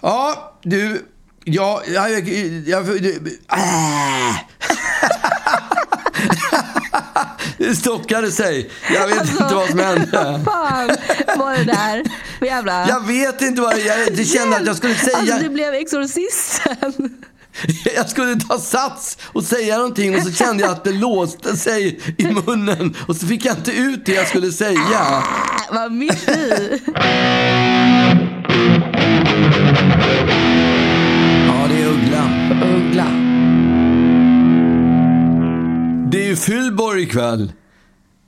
Ja, du. Ja, jag... jag, jag du, äh. Det stockade sig. Jag vet Alltså, inte vad som hände. Vad fan var det där jävla... Jag vet inte vad jag, jag kände att jag skulle säga. Alltså du blev exorcisten. Jag skulle ta sats och säga någonting och så kände jag att det låste sig i munnen och så fick jag inte ut det jag skulle säga. Var mitt i. ju Fyllborg ikväll.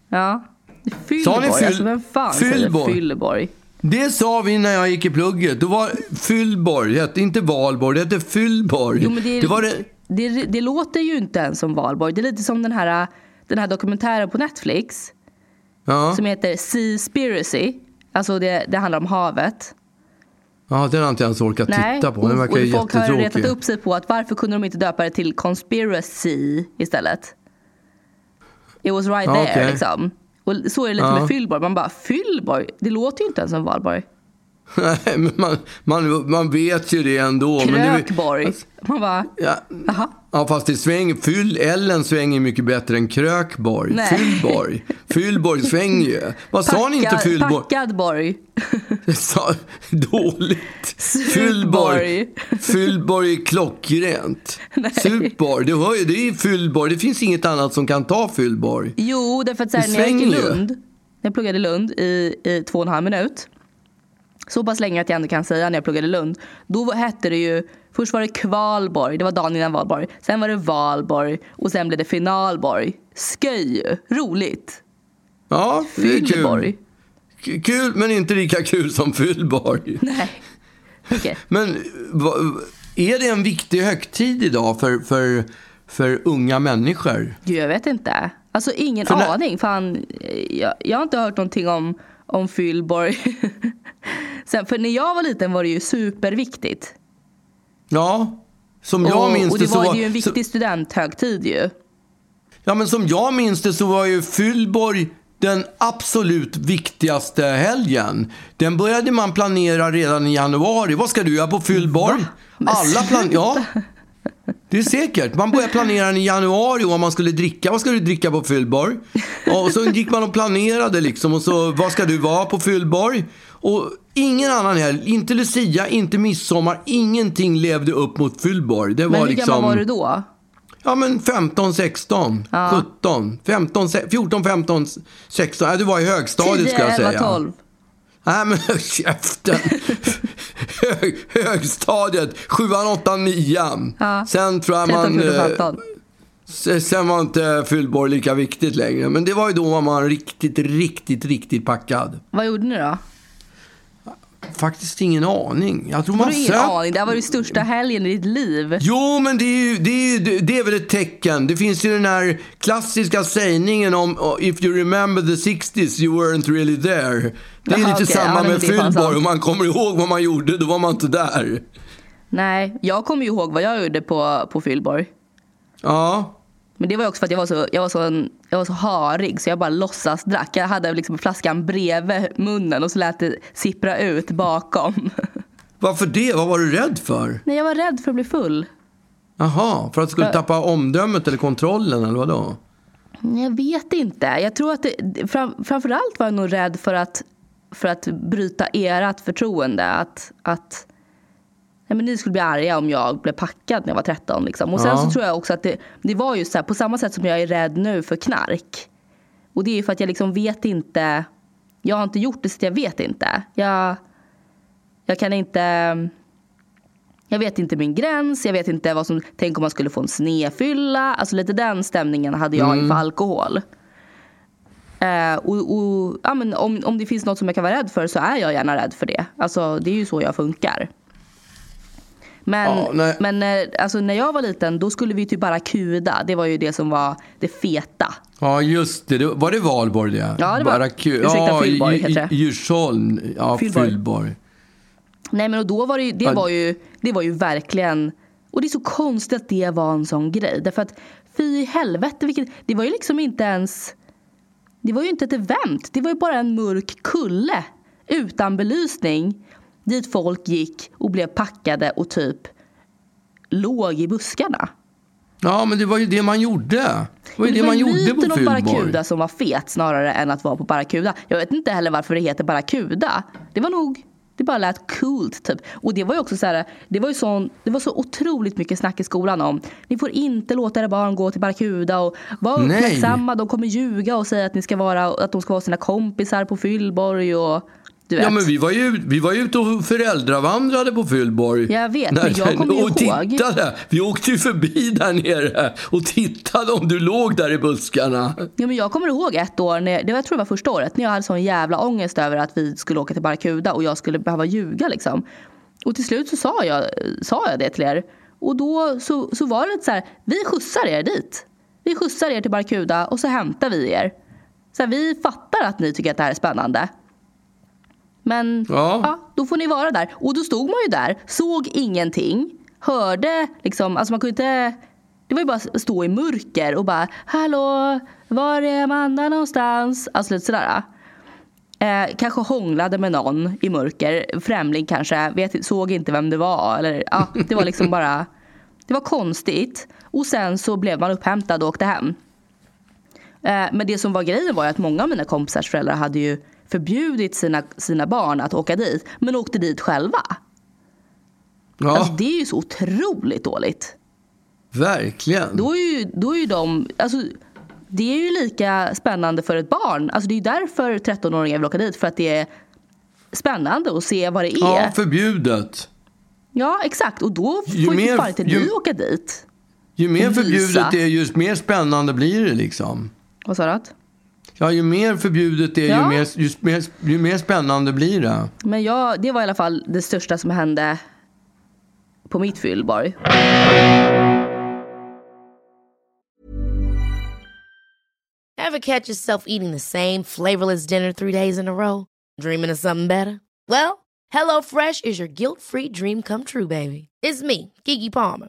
Ja. Sa ni Fylleborg. fyll- Alltså vem fan Fyllborg? säger Fylleborg? Det sa vi när jag gick i plugget. Då var Fyllborg, det hette inte Valborg, det hette Fyllborg. Jo, men det, det var det... det, det låter ju inte ens som valborg. Det är lite som den här, den här dokumentären på Netflix Ja, som heter Seaspiracy. Alltså det, det handlar om havet. ja, den har inte ens orkat titta på. Den och, verkar ju och folk har retat upp sig på att varför kunde de inte döpa det till Conspiracy istället? It was right Ja, there okej. liksom. Och så är det lite Ja. med Fyllborg. Man bara, Fyllborg? Det låter ju inte ens som valborg. Nej, men man, man, man vet ju det ändå. men det, Krökborg. Man bara, ja, jaha. Ja, fast det svänger. Fyll Ellen svänger mycket bättre än Krökborg. Nej. Fyllborg. Fyllborg svänger ju. Vad sa ni inte Fyllborg? Packad borg. Sa dåligt. Fyllborg. Fyllborg är klockrent. Nej. Supborg. Det, hör ju, det är Fyllborg. Det finns inget annat som kan ta Fyllborg. Jo, därför att så här, när jag gick i. Lund, när jag pluggade i Lund i, i två och en halv minut. Så pass länge att jag ändå kan säga när jag pluggade i Lund. Då hette det ju, först var det Kvalborg, det var dagen innan valborg. Sen var det Valborg och sen blev det Finalborg. Sköj roligt. Ja, det är kul. Fyllborg. K- Kul, men inte lika kul som Fyllborg. Nej. Okej. Men är det en viktig högtid idag för, för, för unga människor? Jag vet inte. Alltså ingen För aning. Fan, jag, jag har inte hört någonting om, om Fyllborg. Sen, för när jag var liten var det ju superviktigt. Ja, som jag minns och det så var ju en så, viktig studenthögtid ju. Ja, men som jag minns det så var ju Fyllborg den absolut viktigaste helgen. Den började man planera redan i januari. Vad ska du göra på Fyllborg? Alla plan... Ja. Det är säkert. Man började planera i januari vad man skulle dricka. Vad ska du dricka på Fyllborg? Och så gick man och planerade liksom. Och så, vad ska du vara på Fyllborg? Och ingen annan helg, inte Lucia, inte midsommar, ingenting levde upp mot Fyllborg. Det var Men hur liksom... gammal var du då? Ja, men 15, 16, 17, 15, se- 14, 15, 16. Ja, du var i högstadiet 10, ska jag 11, säga. 12. Nej, men käften. Hög, högstadiet, 7, 8, 9. Ja. Sen tror jag 13, man... 14, eh, 15. se- Sen var inte Fyllborg lika viktigt längre. Men det var ju då man var riktigt, riktigt, riktigt packad. Vad gjorde ni då? Faktiskt ingen aning. Jag tror Har man ingen aning? Det här var ju största helgen i ditt liv. Jo, men det är, ju, det, är, det är väl ett tecken. Det finns ju den här klassiska sägningen om oh, If you remember the 60s you weren't really there. Det är Jaha, lite okej. samma Ja, med sant. Om man kommer ihåg vad man gjorde, då var man inte där. Nej, jag kommer ju ihåg vad jag gjorde på, på Fyllborg. Ja, Men det var också för att jag var så, jag var så, en, jag var så harig så jag bara låtsas drack. Jag hade liksom flaskan bredvid munnen och så lät det sippra ut bakom. varför det? Vad var du rädd för? Nej, jag var rädd för att bli full. Jaha, för att du skulle För- tappa omdömet eller kontrollen eller vadå? Jag vet inte. Jag tror att det, fram, framförallt var jag nog rädd för att, för att bryta ert förtroende. Att, att nej men ni skulle bli arga om jag blev packad när jag var 13. Liksom. Och sen Ja. så tror jag också att det, det var just så här, på samma sätt som jag är rädd nu för knark. Och det är ju för att jag liksom vet inte. Jag har inte gjort det så jag vet inte. Jag, jag kan inte. Jag vet inte min gräns, jag vet inte vad som, tänk om man skulle få en snefylla. Alltså lite den stämningen hade jag inför alkohol. Eh, och, och, ja, men om, om det finns något som jag kan vara rädd för så är jag gärna rädd för det. Alltså det är ju så jag funkar. Men, Ja, men eh, alltså, när jag var liten då skulle vi typ bara kuda. Det var ju det som var det feta. Ja, just det. Var det Valborg det? Ja, det var- Bara ursäkta, ja, Fyllborg heter det. Djursholm. Ja, Fyllborg. Fyllborg. Nej men och då var det, ju- det, Ja. var ju, det var ju verkligen Och det är så konstigt att det var en sån grej Därför att fy helvete vilket, Det var ju liksom inte ens Det var ju inte ett event Det var ju bara en mörk kulle Utan belysning Dit folk gick och blev packade och typ låg i buskarna. Ja, men det var ju det man gjorde. Det var ju det, det man gjorde på om Fyllborg. Barracuda som var fet snarare än att vara på Barracuda. Jag vet inte heller varför det heter Barracuda. Det var nog det bara lät coolt typ. Och det var ju också så här, det var ju sån, det var så otroligt mycket snack i skolan om ni får inte låta era barn gå till Barracuda och Nej. uppmärksamma. De kommer ljuga och säga att, ni ska vara, att de ska vara sina kompisar på Fyllborg och. Ja, men vi var ju, vi var ju ute och föräldravandrade på Fyllborg. Jag vet, men jag kommer ihåg. tittade. Vi åkte ju förbi där nere och tittade om du låg där i buskarna. Ja, men jag kommer ihåg ett år, när, det var, jag tror det var första året, när jag hade sån jävla ångest över att vi skulle åka till Barracuda och jag skulle behöva ljuga liksom. Och till slut så sa jag, sa jag det till er. Och då så, så var det lite så här, vi skjutsar er dit. Vi skjutsar er till Barracuda och så hämtar vi er. Så här, vi fattar att ni tycker att det här är spännande. Men Ja. ja. då får ni vara där. Och då stod man ju där, såg ingenting, hörde liksom, alltså man kunde inte det var ju bara att stå i mörker och bara Hallå, var är Amanda någonstans? Alltså lite sådär. Eh, kanske hånglade med någon i mörker, främling kanske, vet, såg inte vem det var. Eller, ja, det var liksom bara, det var konstigt. Och sen så blev man upphämtad och åkte hem. Eh, men det som var grejen var ju att många av mina kompisars föräldrar hade ju förbjudit sina, sina barn att åka dit, men åkte dit själva. Ja, Alltså det är ju så otroligt dåligt. verkligen. Då är ju, då är ju de, alltså det är ju lika spännande för ett barn. Alltså det är ju därför 13-åringar vill åka dit, för att det är spännande att se vad det är. Ja, Ja, förbjudet. exakt. Och då får ju mer- fan inte ju- ni åka dit. Ju mer förbjudet det är, ju mer spännande blir det liksom. Vad sa du? Ja, ju mer förbjudet det är, Ja. ju, mer, ju, mer, ju mer spännande blir det. Men jag, det var i alla fall det största som hände på mitt fyllborg. Ever catch yourself eating the same flavorless dinner three days in a row? Dreaming of something better? Well, HelloFresh is your guilt-free dream come true, baby. It's me, Kiki Palmer.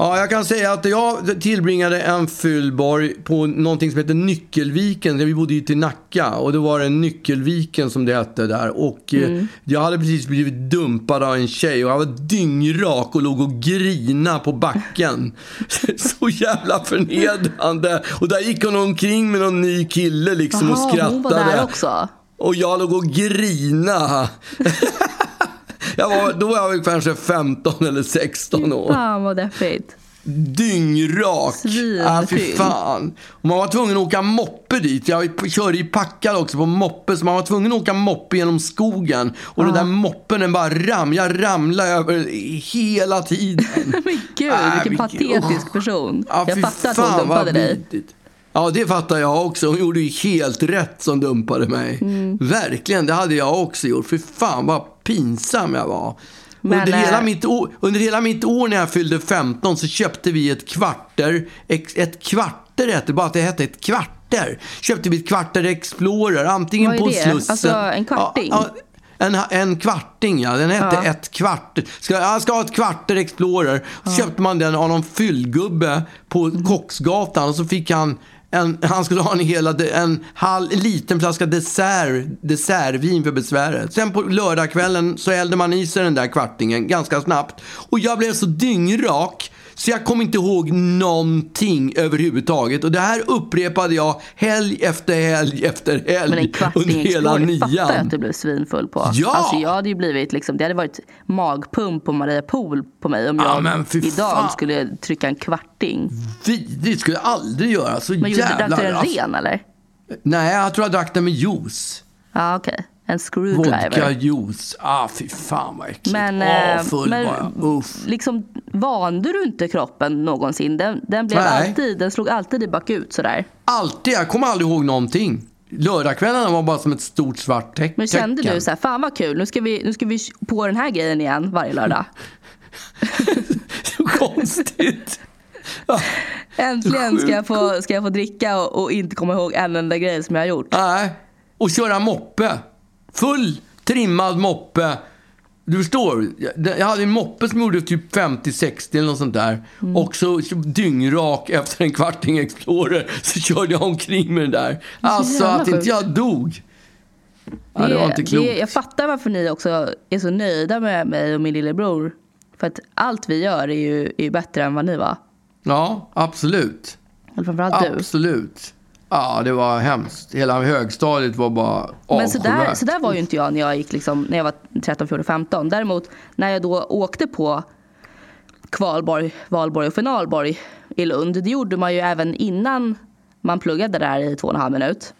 Ja, jag kan säga att jag tillbringade en fyllborg på någonting som heter Nyckelviken. Vi bodde ju till Nacka och det var en Nyckelviken som det hette där. Och eh, jag hade precis blivit dumpad av en tjej och jag var dyngrak och låg och grina på backen. Så jävla förnedrande. Och där gick hon omkring med någon ny kille liksom och Jaha, skrattade. hon var där också. Och jag låg och grina. jag var, då var jag kanske 15 eller 16 år. Fan vad deppigt. Dyngrak. Svinfylld. Ah, fy fan. Och man var tvungen att åka moppe dit. Jag körde ju packad också på moppe. Så man var tvungen att åka moppe genom skogen. Och den där moppen den bara ram. Jag ramlade över hela tiden. Men gud, Ah, vilken vilken- patetisk oh. person. Ja, jag fattar att hon dumpade dig. vidrigt. Ja, det fattar jag också. Hon gjorde ju helt rätt som dumpade mig. Mm. Verkligen, det hade jag också gjort. För fan vad pinsam jag var. Men, under, eh, hela mitt år, under hela mitt år när jag fyllde 15 så köpte vi ett kvarter. Ett kvarter hette bara att det hette ett kvarter. Köpte vi ett kvarter Explorer, antingen på det? Slussen. Alltså, en kvarting? Ja, ja, en, en kvarting, ja. Den hette Ja. ett kvart. Ska, jag ska ha ett kvarter Explorer. Så köpte man den av någon fyllgubbe på Mm. Kocksgatan och så fick han en, han skulle ha en, hela, en, halv, en liten flaska dessert, dessertvin för besväret. Sen på lördagskvällen så hällde man i sig den där kvartingen ganska snabbt. Och jag blev så dyngrak så jag kommer inte ihåg någonting överhuvudtaget. Och det här upprepade jag helg efter helg efter helg Men en kvarting under hela Explorer fattar jag att du blev svinfull på. Ja! Alltså jag hade ju blivit liksom, det hade varit magpump på Maria Pool på mig om Ja, jag fy idag fan. skulle trycka en kvarting. Vidrigt, skulle jag aldrig göra. Så Men gjorde jävla... drack du den alltså- ren eller? Nej, jag tror jag drack den med juice. Ja okej, en screwdriver. Vodka juice. Ah, fy fan vad äckligt. Men, Åh, eh, full men bara. Uff. liksom, vande du inte kroppen någonsin? Den, den, blev Nej. alltid, den slog alltid i bakut sådär. Alltid. Jag kommer aldrig ihåg någonting. Lördagskvällarna var bara som ett stort svart teck- Men kände tecken. du så här, fan vad kul, nu ska, vi, nu ska vi på den här grejen igen varje lördag. Så konstigt. Ja, Äntligen ska jag få, ska jag få dricka och, och inte komma ihåg en enda grej som jag har gjort. Nej. Och köra moppe. Full trimmad moppe. Du förstår, jag hade en moppe som gjorde typ 50-60 eller något sånt där. Mm. Och så dyngrak efter en kvarting Explorer så körde jag omkring med den där. Alltså att inte jag dog. Ja, det var inte klokt. det, jag fattar varför ni också är så nöjda med mig och min lillebror. För att allt vi gör är ju, är bättre än vad ni var. Ja, absolut. Eller framförallt du. Absolut. Ja, det var hemskt. Hela högstadiet var bara Men så där, så där var ju inte jag när jag, gick liksom, när jag var 13, 14, 15. Däremot när jag då åkte på kvalborg, valborg och finalborg i Lund. Det gjorde man ju även innan man pluggade där i två och en halv minut.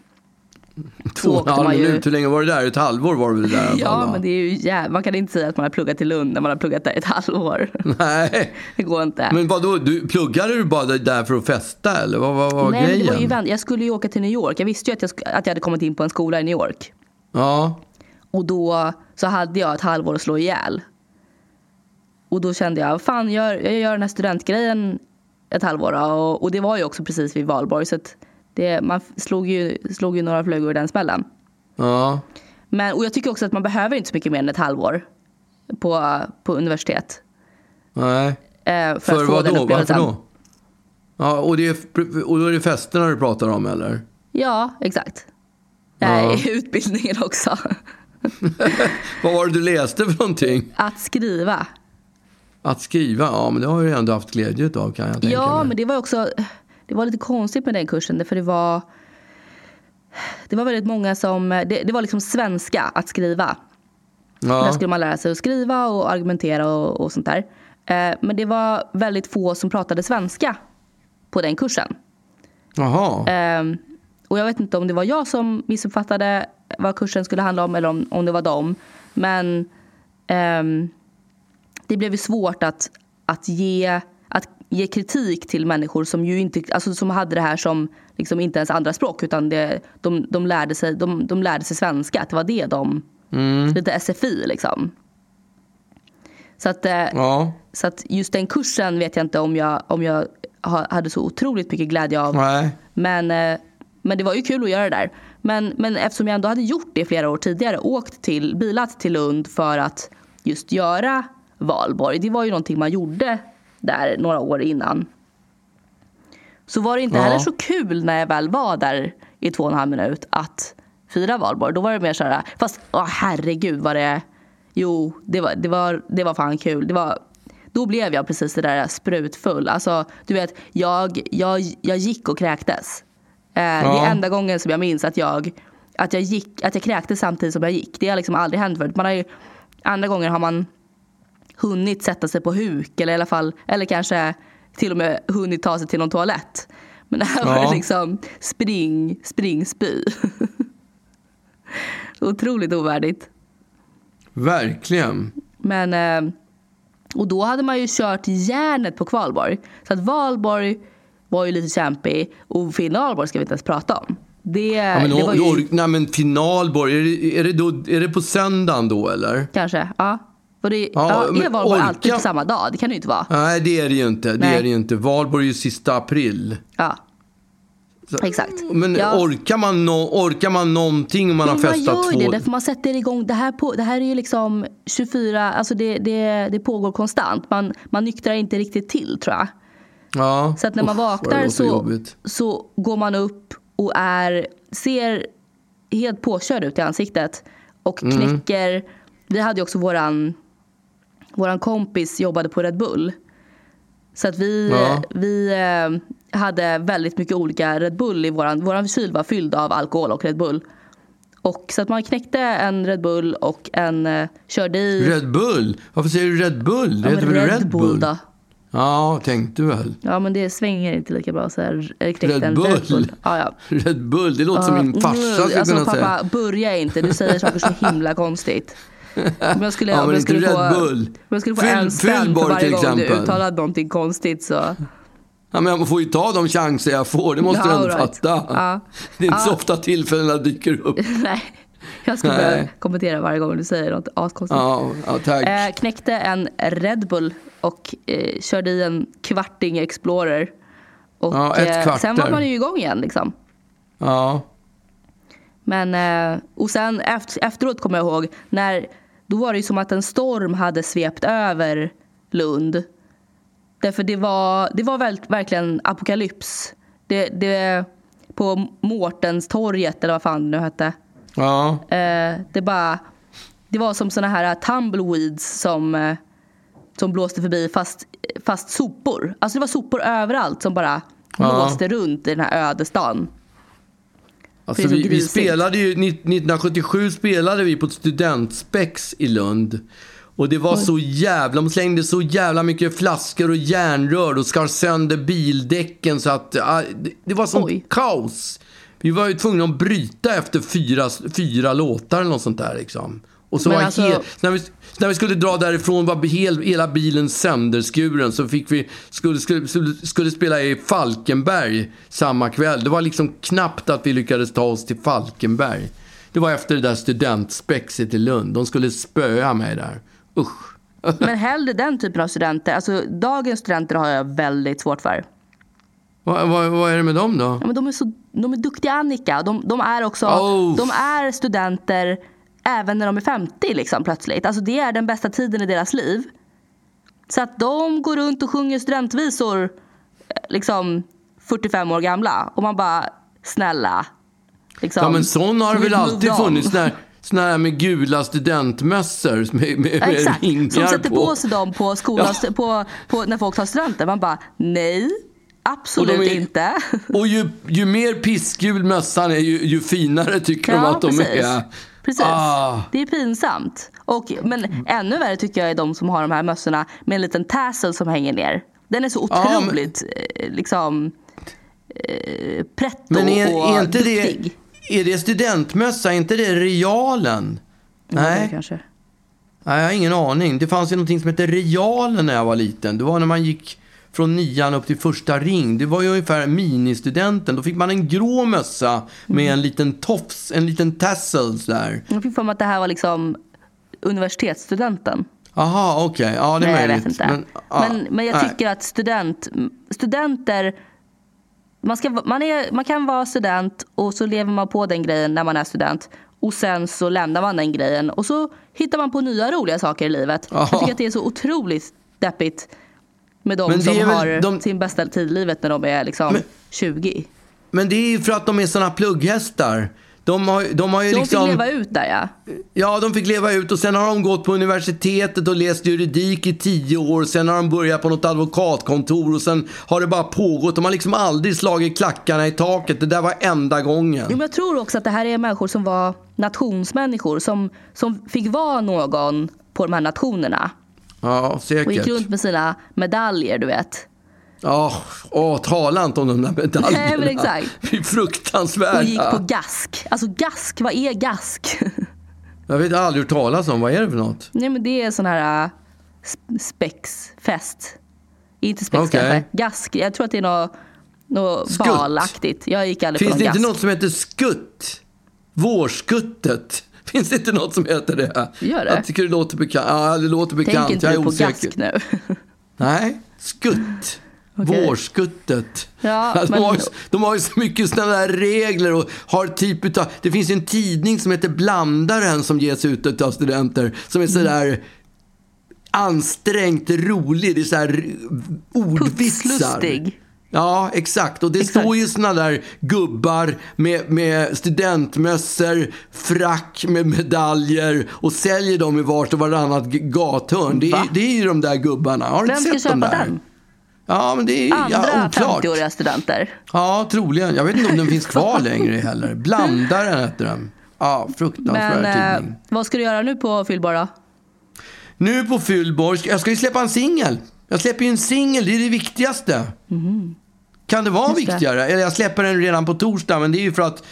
Två och en halv man ju- minut. Hur länge var det där? Ett halvår var väl där? i alla fall, Ja, men det är ju jäv... man kan inte säga att man har pluggat till Lund när man har pluggat där i ett halvår. Nej. Det går inte. Men vadå, du, pluggade du bara där för att festa eller vad vad var Nej, grejen? det var ju. Jag skulle ju åka till New York. Jag visste ju att jag, att jag hade kommit in på en skola i New York. Ja, Och då så hade jag ett halvår att slå ihjäl. Och då kände jag, fan jag, jag gör den här studentgrejen ett halvår. Och, och det var ju också precis vid valborg. Så att det, man slog ju, slog ju några flugor i den smällen. ja. Men, och jag tycker också att man behöver inte så mycket mer än ett halvår på, på universitet. Nej. Eh, för, För, att få vad den då? Varför då? Ja, och, det är, och då är det festerna du pratar om eller? Ja, exakt. Nej, utbildningen också. Vad var det du läste för någonting? Att skriva. Att skriva? Ja, men det har ju ändå haft glädje av kan jag tänka Ja, mig. men det var också det var lite konstigt med den kursen. För det var, det var väldigt många som... Det, det var liksom svenska att skriva. Där Ja, skulle man lära sig att skriva och argumentera och, och sånt där. Eh, men det var väldigt få som pratade svenska på den kursen. jaha. Ehm, och jag vet inte om det var jag som missuppfattade vad kursen skulle handla om eller om, om det var dem. Men ehm, det blev ju svårt att, att, ge, ge kritik till människor som ju inte alltså som hade det här som liksom inte ens andra språk utan det, de, de, lärde sig, de, de lärde sig svenska. Att det var det de... Lite SFI liksom. Så att, eh, Ja, så att just den kursen vet jag inte om jag, om jag ha- hade så otroligt mycket glädje av. nej. Men, eh, men det var ju kul att göra det där. Men, men eftersom jag ändå hade gjort det flera år tidigare, åkt till, bilat till Lund för att just göra valborg. Det var ju någonting man gjorde där några år innan. Så var det inte Ja. heller så kul när jag väl var där i två och en halv minut att fira valborg. Då var det mer så här, fast åh, herregud vad det... Jo, det var, det, var, det var fan kul. Det var, då blev jag precis det där sprutfull. Alltså, du vet, jag, jag, jag gick och kräktes. Eh, Det Ja. är enda gången som jag minns att jag, att jag, gick, att jag kräktes samtidigt som jag gick. Det har liksom aldrig hänt förut. Man har ju, andra gånger har man hunnit sätta sig på huk eller i alla fall, eller kanske till och med hunnit ta sig till någon toalett. Men här var Ja. det liksom spring, spring, spy. Otroligt ovärdigt. Verkligen. Men, eh, och då hade man ju kört järnet på kvalborg. Så att valborg var ju lite kämpig och finalborg ska vi inte ens prata om. Det, Ja, men, det var ju nej, men finalborg, är det, är, det då, är det på söndagen då eller? kanske, ja. Och det, Ja, ja, är men valborg orka- alltid på samma dag? Det kan det ju inte vara. Nej, det är det ju inte. Det är det ju inte. Valborg är ju sista april. Ja. Exakt. Men ja. orkar, man no, orkar man någonting om man Jo, har man festat gör ju två... det, därför man sätter igång. Det här, på, det här är ju liksom 24, alltså det, det, det pågår konstant. Man, man nyktrar inte riktigt till tror jag. Ja. Så att när man det vaknar så, jobbigt. så går man upp och är, ser helt påkörd ut i ansiktet. Och Mm. knäcker, vi hade ju också våran, våran kompis jobbade på Red Bull. Så att vi, Ja. vi eh, hade väldigt mycket olika Red Bull i våran, våran kyl var fylld av alkohol och Red Bull. Och så att man knäckte en Red Bull och en eh, körde i Red Bull? Varför säger du Red Bull? Det ja, heter väl Red, Bull, då. Ja, tänkte väl. Ja men det svänger inte lika bra så här. Knäckte Red en Bull. Red Bull. Ja, ja. Red Bull, det låter som Ja, min farsa skulle alltså, kunna pappa, säga. börja inte. Du säger saker så himla konstigt. Om jag skulle, Ja, om jag skulle få, Bull. Om jag skulle få Fyll- en spänn för varje gång du uttalade någonting konstigt så. Ja, men jag får ju ta de chanser jag får, det måste Ja, du ändå right. fatta. Ja. Det är inte så Ja. ofta tillfällena dyker upp. Nej, jag ska börja kommentera varje gång du säger något askonstigt. Ja, ja tack. Eh, knäckte en Red Bull och eh, körde i en kvarting Explorer. Och Ja, ett eh, sen var man ju igång igen liksom. Ja. Men, eh, och sen efter, efteråt kommer jag ihåg, när, då var det som att en storm hade svept över Lund. Därför det var, det var väl, verkligen apokalyps. Det, det, på Mårtenstorget, eller vad fan det nu hette. Ja. Eh, det, bara, det var som såna här tumbleweeds som, eh, som blåste förbi fast, fast sopor. Alltså det var sopor överallt som bara Ja. blåste runt i den här öde stan. Alltså, vi, vi spelade ju, 1977 spelade vi på ett studentspex i Lund. Och det var så jävla, de slängde så jävla mycket flaskor och järnrör och skar sönder bildäcken så att, det, det var sånt Oj. kaos. Vi var ju tvungna att bryta efter fyra, fyra låtar eller något sånt där liksom. Och så Men var alltså- hel, när, vi, när vi skulle dra därifrån var hel, hela bilen sönderskuren. Så fick vi, skulle, skulle, skulle, skulle spela i Falkenberg samma kväll. Det var liksom knappt att vi lyckades ta oss till Falkenberg. Det var efter det där studentspexet i Lund. De skulle spöa mig där. Usch. Men hellre den typen av studenter. Alltså, dagens studenter har jag väldigt svårt för. Vad, vad, vad är det med dem då? Ja, men de, är så, de är duktiga Annika. De, de är också Oh. de är studenter även när de är 50 liksom, plötsligt. Alltså, det är den bästa tiden i deras liv. Så att de går runt och sjunger studentvisor eh, liksom 45 år gamla. Och man bara, snälla. Liksom, Ja men sån har det väl alltid funnits. När, såna här med gula studentmössor med, med, med Ja, Exakt, ringar som sätter på. på sig dem på skolan, på, på, när folk tar studenten. Man bara, nej, absolut Och är- inte. Och ju, ju mer pissgul mössan är, ju, ju finare tycker de att de precis. är. Precis. Ah. Det är pinsamt. Och, men ännu värre tycker jag är de som har de här mössorna med en liten tassel som hänger ner. Den är så Ja, men- otroligt eh, liksom eh, pretto Men är, och är inte duktig. det, är det studentmössa? Är inte det realen? Ja, Nej, kanske. Nej, jag har ingen aning. Det fanns ju någonting som hette realen när jag var liten. Det var när man gick från nian upp till första ring. Det var ju ungefär ministudenten. Då fick man en grå mössa med Mm. en liten tofs, en liten tassel där. Jag fick för mig att det här var liksom universitetsstudenten. Aha, okej. Ja, det är Nej, jag möjligt. vet inte. Men, ja, men, jag nej. tycker att student, studenter... Man, ska, man, är, man kan vara student och så lever man på den grejen när man är student. Och sen så lämnar man den grejen och så hittar man på nya roliga saker i livet. Ja. Jag tycker att det är så otroligt deppigt med de Men som väl har de- sin bästa tid i livet när de är liksom Men- 20. Men det är ju för att de är såna plugghästar. De har, de har ju De liksom... fick leva ut där ja. Ja, de fick leva ut och sen har de gått på universitetet och läst juridik i tio år. Sen har de börjat på något advokatkontor och sen har det bara pågått. De har liksom aldrig slagit klackarna i taket. Det där var enda gången. Jo, men jag tror också att det här är människor som var nationsmänniskor som, som fick vara någon på de här nationerna. Ja, Och gick säkert. runt med sina medaljer, du vet. Ja, åh, tala inte om de där medaljerna. Nej, men exakt. Fy fruktansvärda. Och gick på gask. Alltså gask, vad är gask? Jag vet, aldrig hört talas om. Vad är det för något? Nej men det är sån här sp- spexfest. Inte spex Okej. kanske. Gask, jag tror att det är något, något balaktigt. Jag gick aldrig Finns på det någon inte gask. något som heter skutt? Vårskuttet? Finns det inte något som heter det? Gör det? Jag tycker det låter bekant. Ja, det låter bekant. Tänk inte jag är du på osäker. gask nu. Nej, skutt. Okej. Vårskuttet. Ja, de, men- har ju, de har ju så mycket sådana där regler och har typ utav, Det finns en tidning som heter Blandaren som ges ut av studenter. Som är Mm. sådär ansträngt rolig. Det är såhär ordvitsar. Putslustig. Ja, exakt. Och det Exakt. står ju såna där gubbar med, med studentmössor, frack med medaljer och säljer dem i vart och varannat gathörn. Det är, Va? det är ju de där gubbarna. Har du Vem ska köpa där? den? Ja, men det är Andra ja, oklart. 50-åriga studenter. Ja, troligen. Jag vet inte om den finns kvar längre heller. Blandaren heter den. Ja, fruktansvärd Men eh, tidning. vad ska du göra nu på Fyllborg då? Nu på Fyllborg, jag ska ju släppa en singel. Jag släpper ju en singel, det är det viktigaste. Kan det vara. Just det. viktigare? Eller jag släpper den redan på torsdag, men det är ju för att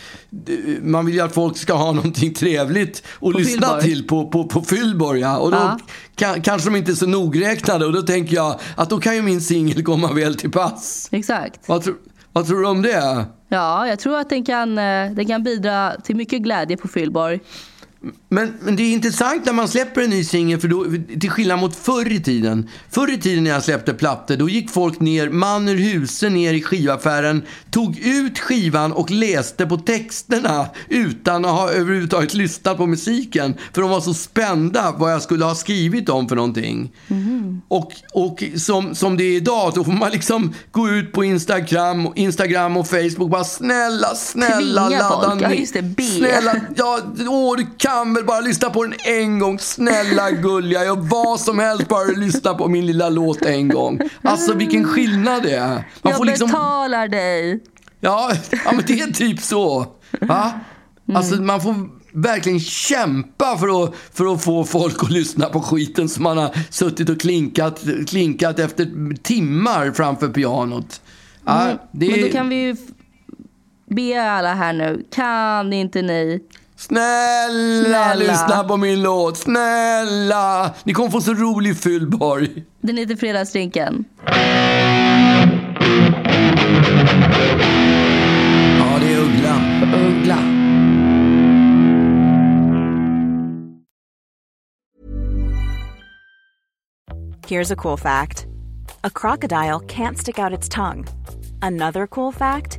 eh, man vill ju att folk ska ha någonting trevligt att lyssna Fyllborg. till på, på, på Fyllborg. Ja. Och då Ja. kan, kanske de inte är så nogräknade och då tänker jag att då kan ju min singel komma väl till pass. Exakt. Vad, tro, vad tror du om det? Ja, jag tror att den kan, eh, den kan bidra till mycket glädje på Fyllborg. Men, men det är intressant när man släpper en ny singel, för då, till skillnad mot förr i tiden. Förr i tiden när jag släppte plattor, då gick folk ner, man ur huset ner i skivaffären, tog ut skivan och läste på texterna utan att ha överhuvudtaget lyssnat på musiken. För de var så spända vad jag skulle ha skrivit om för någonting. Och, och som, som det är idag, då får man liksom gå ut på Instagram, Instagram och Facebook bara snälla, snälla Tvinga ladda folk. Ja, ner. just det, be. Snälla, ja, åh, du kan väl bara lyssna på den en gång. Snälla gulliga, jag vad som helst bara lyssna på min lilla låt en gång. Alltså vilken skillnad det är. Man jag får liksom, betalar dig. ja, ja, men det är typ så. Va? Alltså man får verkligen kämpa för att, för att få folk att lyssna på skiten som man har suttit och klinkat, klinkat efter timmar framför pianot. Ja, det Men då kan vi ju be alla här nu. Kan inte ni? Snälla, Snälla. lyssna på min låt. Snälla! Ni kommer få så rolig fyllborg. Den heter Fredagsdrinken. Ja, det är Uggla. Uggla. Here's a cool fact a crocodile can't stick out its tongue. Another cool fact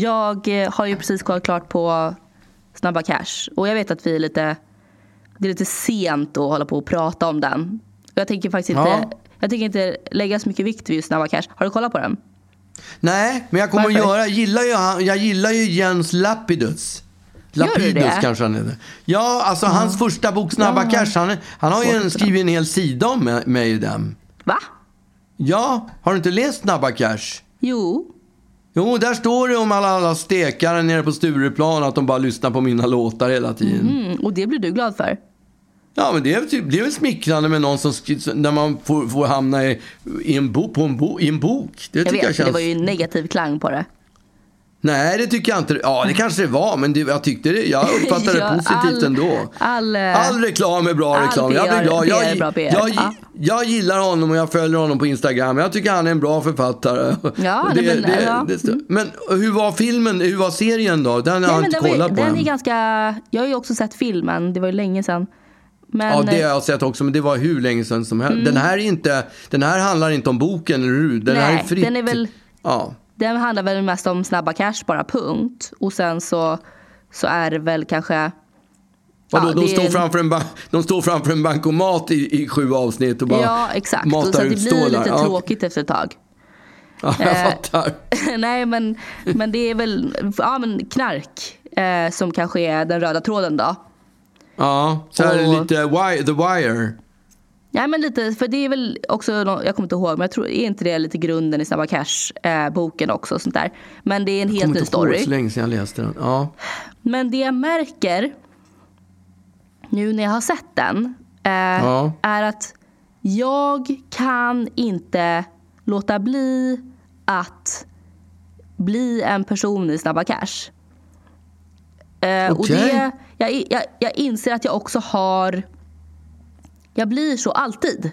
Jag eh, har ju precis kollat klart på Snabba Cash. Och jag vet att vi är lite, det är lite sent att hålla på och prata om den. Jag tänker faktiskt inte, Ja. jag tänker inte lägga så mycket vikt vid just Snabba Cash. Har du kollat på den? Nej, men jag kommer att Varför? göra, jag gillar ju, jag gillar ju Jens Lapidus. du Lapidus det? kanske han heter. Ja, alltså hans första bok Snabba Ja. Cash, han, han har ju skrivit en hel sida om mig i den. Va? Ja, har du inte läst Snabba Cash? Jo. Jo, där står det om alla, alla stekare nere på Stureplan att de bara lyssnar på mina låtar hela tiden. Mm, och det blir du glad för? Ja, men det är, typ, det är väl smickrande med någon som när man får, får hamna i, i, en bo, på en bo, i en bok. Det Jag tycker vet, jag känns... det var ju en negativ klang på det. Nej, det tycker jag inte. Ja, det kanske det var, men det, jag tyckte det, jag uppfattade Ja, det positivt all- ändå. all, eh, All reklam är bra all reklam. Jag blir PR glad. Jag, PR är bra PR. jag, Ja. jag gillar honom och jag följer honom på Instagram. Jag tycker han är en bra författare. Ja, det, men, det, ja. det, men hur var filmen, hur var serien då? Den har jag inte den, var, kollat på den än. är ganska... Jag har ju också sett filmen, det var ju länge sedan. Men, Ja, det har eh, jag sett också, men det var hur länge sedan som helst. Den, här är inte, den här handlar inte om boken, eller hur? Den här Nej, är fritt. den är väl- Ja. Den handlar väl mest om snabba cash bara, punkt. Och sen så, så är det väl kanske... Ja, de, är står en- framför en de står framför en bankomat i, i sju avsnitt och bara Ja, exakt. matar Och så att det ut blir lite Ja, tråkigt efter ett tag. Ja, jag Eh, fattar. Nej, men, men det är väl ja, men knark eh, som kanske är den röda tråden då. Ja, så här och- lite wire, The Wire. Ja, men lite, för det är väl också, jag kommer inte ihåg, men jag tror, är inte det lite grunden i Snabba Cash-boken också? Och sånt där. Men det är en Jag helt kommer ny inte ihåg story. så länge sedan jag läste den. Ja. Men det jag märker nu när jag har sett den eh, Ja. är att jag kan inte låta bli att bli en person i Snabba Cash. Eh, och Okej. det, jag, jag, jag inser att jag också har... Jag blir så alltid.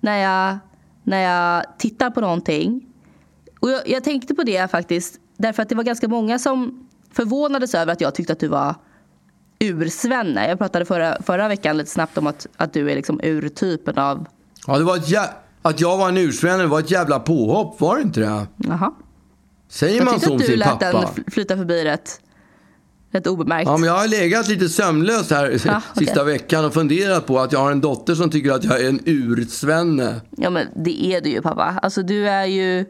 När jag, när jag tittar på någonting. Och jag, jag tänkte på det faktiskt. Därför att det var ganska många som förvånades över att jag tyckte att du var ursvenne. Jag pratade förra, förra veckan lite snabbt om att, att du är liksom urtypen av... Ja, det var ett jä- att jag var en ursvenne var ett jävla påhopp, var det inte det? Jaha. Säger Jag man tyckte så om att du sin lät pappa? den fl- flyta förbi rätt, rätt obemärkt. Ja, men jag har legat lite sömnlös här Ja, sista veckan och funderat på att jag har en dotter som tycker att jag är en ursvenne. Ja men det är du ju pappa. Alltså du är ju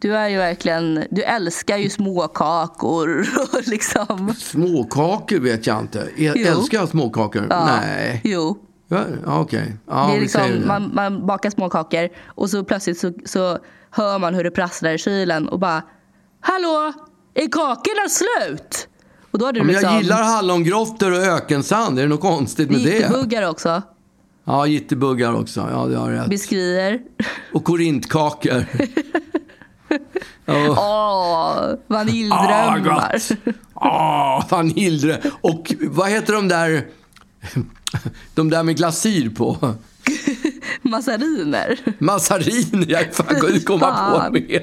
du är ju verkligen, du älskar ju småkakor och liksom. Småkakor vet jag inte. Jo. älskar jag småkakor? Ja, Nej. Jo. Ja, Okej. Ja, det är vi säger liksom, det. man, man bakar småkakor och så plötsligt så, så hör man hur det prasslar i kylen och bara Hallå! Är kakorna slut? Och då har du Ja, men liksom jag gillar hallongrottor och ökensand. Är det något konstigt med det? Gittebuggar också. Ja, gittebuggar också. Ja, det har rätt. Beskriver. Och korintkakor. Åh, Ah, vaniljdrömmar. gott. Ah, vaniljdröm. Och vad heter de där... De där med glasyr på? Massariner. Mazarin. Jag fan kunde komma på Fan. med.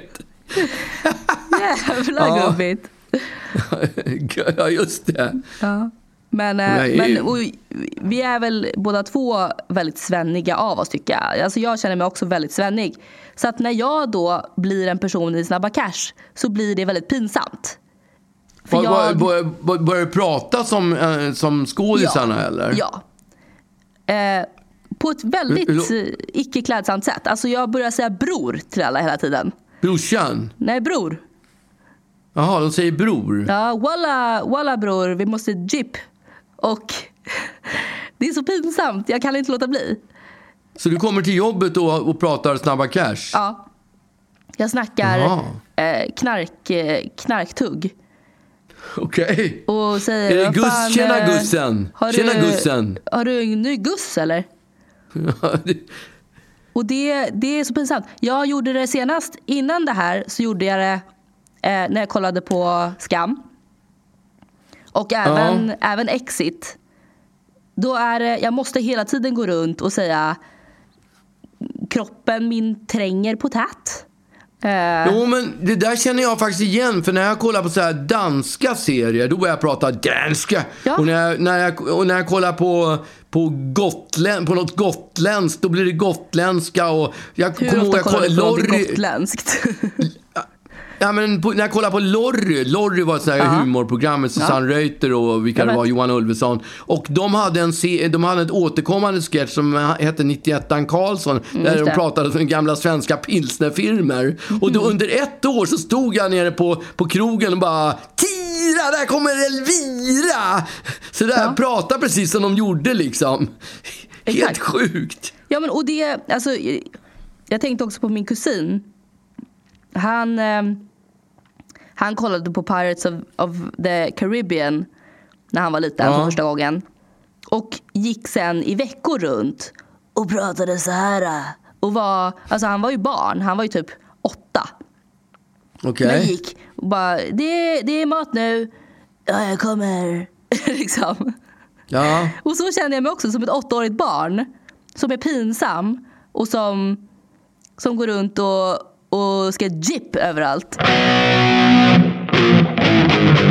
Jävla Ja. gubbigt. Ja, just det. Men, eh, Nej. men och, vi är väl båda två väldigt svenniga av oss tycker jag. Alltså jag känner mig också väldigt svennig. Så att när jag då blir en person i Snabba Cash så blir det väldigt pinsamt. För jag- bör, bör, börjar du prata som, eh, som skådisarna eller? Ja. Eh, på ett väldigt eh, icke klädsamt sätt. Alltså jag börjar säga bror till alla hela tiden. Brorsan? Nej, bror. Jaha, de säger bror. Ja, walla, walla bror, vi måste jeep. Och det är så pinsamt, jag kan inte låta bli. Så du kommer till jobbet då och pratar Snabba Cash? Ja. Jag snackar eh, knark, eh, knarktugg. Okej. Och säger, Är det "Vad Gus- fan, tjena, eh, Gussen. Har Tjena, du, Gussen." Har du en ny Guss eller? Och det, det är så pinsamt. Jag gjorde det senast, innan det här så gjorde jag det eh, när jag kollade på Skam. Och även, även Exit. Då är det, jag måste hela tiden gå runt och säga kroppen min tränger på tät. Eh, Jo, men det där känner jag faktiskt igen. För när jag kollar på så här danska serier, då börjar jag prata danska. Ja. Och, när jag, när jag, och när jag kollar på, på, Gotland, på något gotländskt, då blir det gotländska. Och jag hur ihåg, ofta jag kollar du på Lorry, gotländskt? Ja, men på, när jag kollar på Lorry, Lorry var ett sånt här Ja. humorprogram med Susanne Reuter och vilka det var, Johan Ulveson. Och de hade en, de hade ett återkommande sketch som hette 91 Karlsson. där Mm, just de pratade om gamla svenska pilsnerfirmor. Och då under ett år så stod jag nere på, på krogen och bara Tira, där kommer Elvira! Så där, Ja. prata precis som de gjorde liksom. Helt Exakt. sjukt. Ja men och det, alltså jag tänkte också på min kusin. Han, eh, han kollade på Pirates of, of the Caribbean när han var liten Ja. för första gången. Och gick sen i veckor runt och pratade så här. Och var, alltså han var ju barn, han var ju typ åtta. Okej. Men gick och bara, det, det är mat nu. Ja, jag kommer. liksom. Ja. Och så känner jag mig också som ett åttaårigt barn. Som är pinsam och som, som går runt och, och ska jip överallt.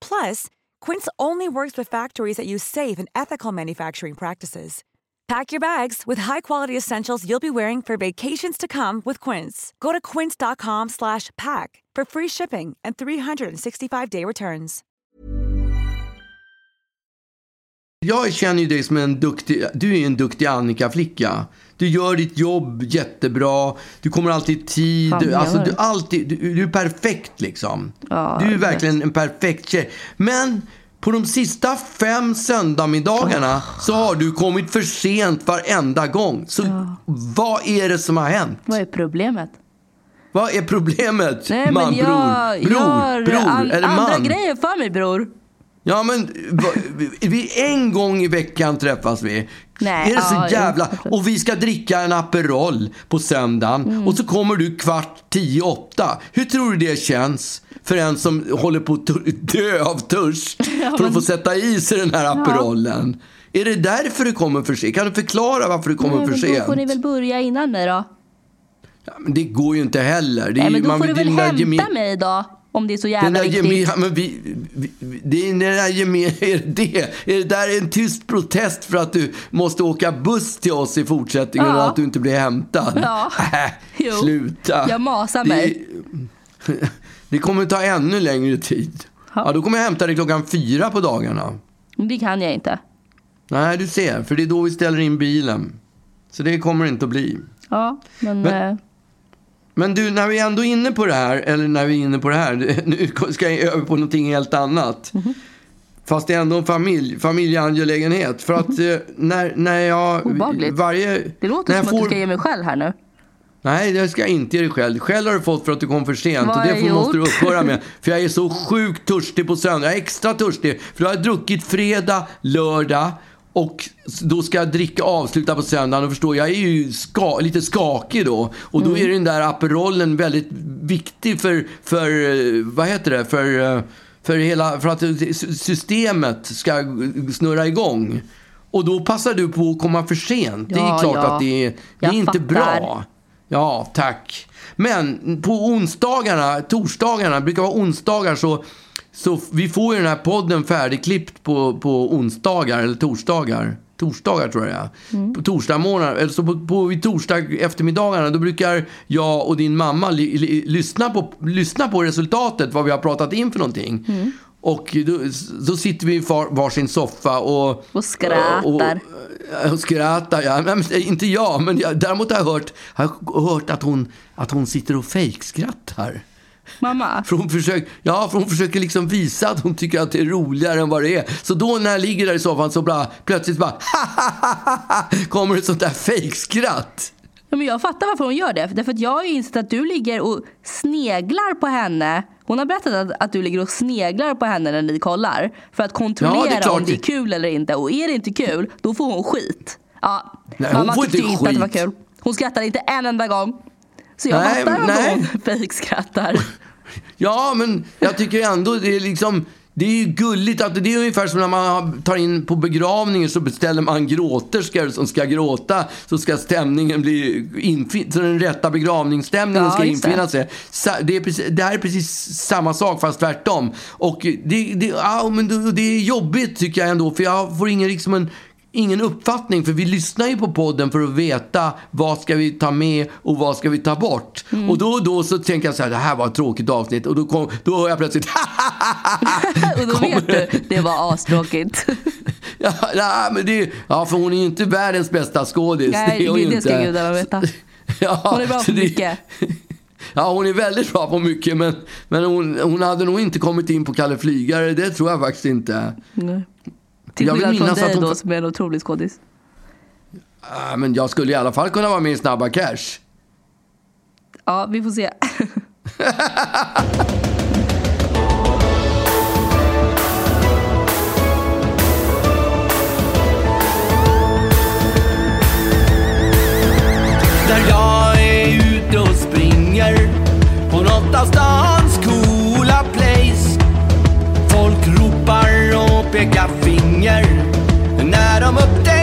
Plus, Quince only works with factories that use safe and ethical manufacturing practices. Pack your bags with high-quality essentials you'll be wearing for vacations to come with Quince. Go to quince.com/pack for free shipping and 365-day returns. Jag känner ju dig som en duktig, du är en duktig Annika-flicka. Du gör ditt jobb jättebra, du kommer alltid i tid. Fan, Du, alltså, du, alltid, du, du är perfekt liksom. Ja, du är jag vet. verkligen en perfekt tjej. Men på de sista fem söndagsmiddagarna så har du kommit för sent varenda gång. Så vad är det som har hänt? Vad är problemet? Vad är problemet? Nej, man, men jag bror, bror, gör bror, an- eller andra man. grejer för mig bror. Ja, men vi, en gång i veckan träffas vi. Nej, är det så ja, jävla... jo. Och vi ska dricka en Aperol på söndagen Mm. och så kommer du kvart tio, åtta. Hur tror du det känns för en som håller på att dö av törst för att få sätta i sig den här Aperolen? Är det därför du kommer för sent? Kan du förklara varför du kommer Nej, för men då sent? får ni väl börja innan mig då. Ja, men det går ju inte heller. Det är Nej, men då man får du väl hämta geme- mig då. Om det är så jävla viktigt. geme, ja, men vi, vi, det är den där geme, är det, är det där en tyst protest för att du måste åka buss till oss i fortsättningen Ja. och att du inte blir hämtad? Ja. Äh. Sluta. Jag masar Det- mig. Det kommer ta ännu längre tid. Ja. Ja, då kommer jag hämta dig klockan fyra på dagarna. Det kan jag inte. Nej, du ser, för det är då vi ställer in bilen. Så det kommer inte att bli. Ja, men... Men- eh, Men du, när vi ändå är inne på det här, eller när vi är inne på det här, nu ska jag över på någonting helt annat. Mhm. Fast det är ändå en familj, familjeangelägenhet. För att eh, när, när jag... Obehagligt. Varje, det låter som jag att du ska ge mig själv här nu. Nej, det ska jag inte ge dig själv. Själv har du fått för att du kom för sent. Vad och det får, måste du upphöra med. För jag är så sjukt törstig på söndag. Jag är extra törstig. För då har jag druckit fredag, lördag. Och då ska jag dricka avsluta på söndagen. Och förstår, jag är ju ska, lite skakig då. Och Mm. då är den där Aperolen väldigt viktig för, för eh, vad heter det, för, eh, för, hela, för att systemet ska snurra igång. Och då passar du på att komma för sent. Det är Ja, klart ja. att det är, det är inte fattar. bra. Ja, tack. Men på onsdagarna, torsdagarna, brukar vara onsdagar så, så vi får ju den här podden färdigklippt på, på onsdagar eller torsdagar. Torsdagar tror jag är. På torsdag morgon, eller så på, på torsdag eftermiddagarna, då brukar jag och din mamma li, li, lyssna, på, lyssna på resultatet, vad vi har pratat in för någonting. Och då, då sitter vi i var, varsin soffa och... Och skrattar. Och, och, och skrattar, ja. Men, inte jag, men jag, däremot har jag hört, har hört att, hon, att hon sitter och fejkskrattar. Mamma. För hon, försöker, ja, för hon försöker liksom visa att hon tycker att det är roligare än vad det är. Så då när jag ligger där i soffan så bara, plötsligt bara kommer ett sånt där fejkskratt. Ja, men jag fattar varför hon gör det. Därför att jag har ju insett att du ligger och sneglar på henne. Hon har berättat att, att du ligger och sneglar på henne när ni kollar. För att kontrollera Ja, det om det är kul eller inte. Och är det inte kul, då får hon skit. Ja, Nej, hon mamma får tyckte inte inte att det var skit. kul. Hon skrattar inte en enda gång. Så jag Nej, fattar nej. hon fejkskrattar. Ja, men jag tycker ändå det är liksom... Det är ju gulligt att det är ungefär som när man tar in på begravningen så beställer man gråterskor som ska gråta så ska stämningen bli infin- så den rätta begravningsstämningen Ja, ska infinna sig. Det, är precis, det här är precis samma sak fast tvärtom. Och det, det, ja, men det, det är jobbigt tycker jag ändå för jag får ingen, liksom en, ingen uppfattning för vi lyssnar ju på podden för att veta vad ska vi ta med och vad ska vi ta bort. Mm. Och då och då så tänker jag så här, det här var ett tråkigt avsnitt och då, kom, då hör jag plötsligt och då vet du, det var astråkigt. Ja, nej, men det, ja, för hon är ju inte världens bästa skådis. Nej, är hon det ska inte. gudarna veta. Ja, Hon är bra på det- mycket. Ja, hon är väldigt bra på mycket, men, men hon, hon hade nog inte kommit in på Kalle Flygare. Det tror jag faktiskt inte. Nej. Till Jag vill skillnad från minnas att dig hon- då som är en otrolig skådis. Ja, men jag skulle i alla fall kunna vara med i Snabba Cash. Ja, vi får se. Där jag är ute och springer på något av stans coola place. Folk ropar och pekar I'm up there.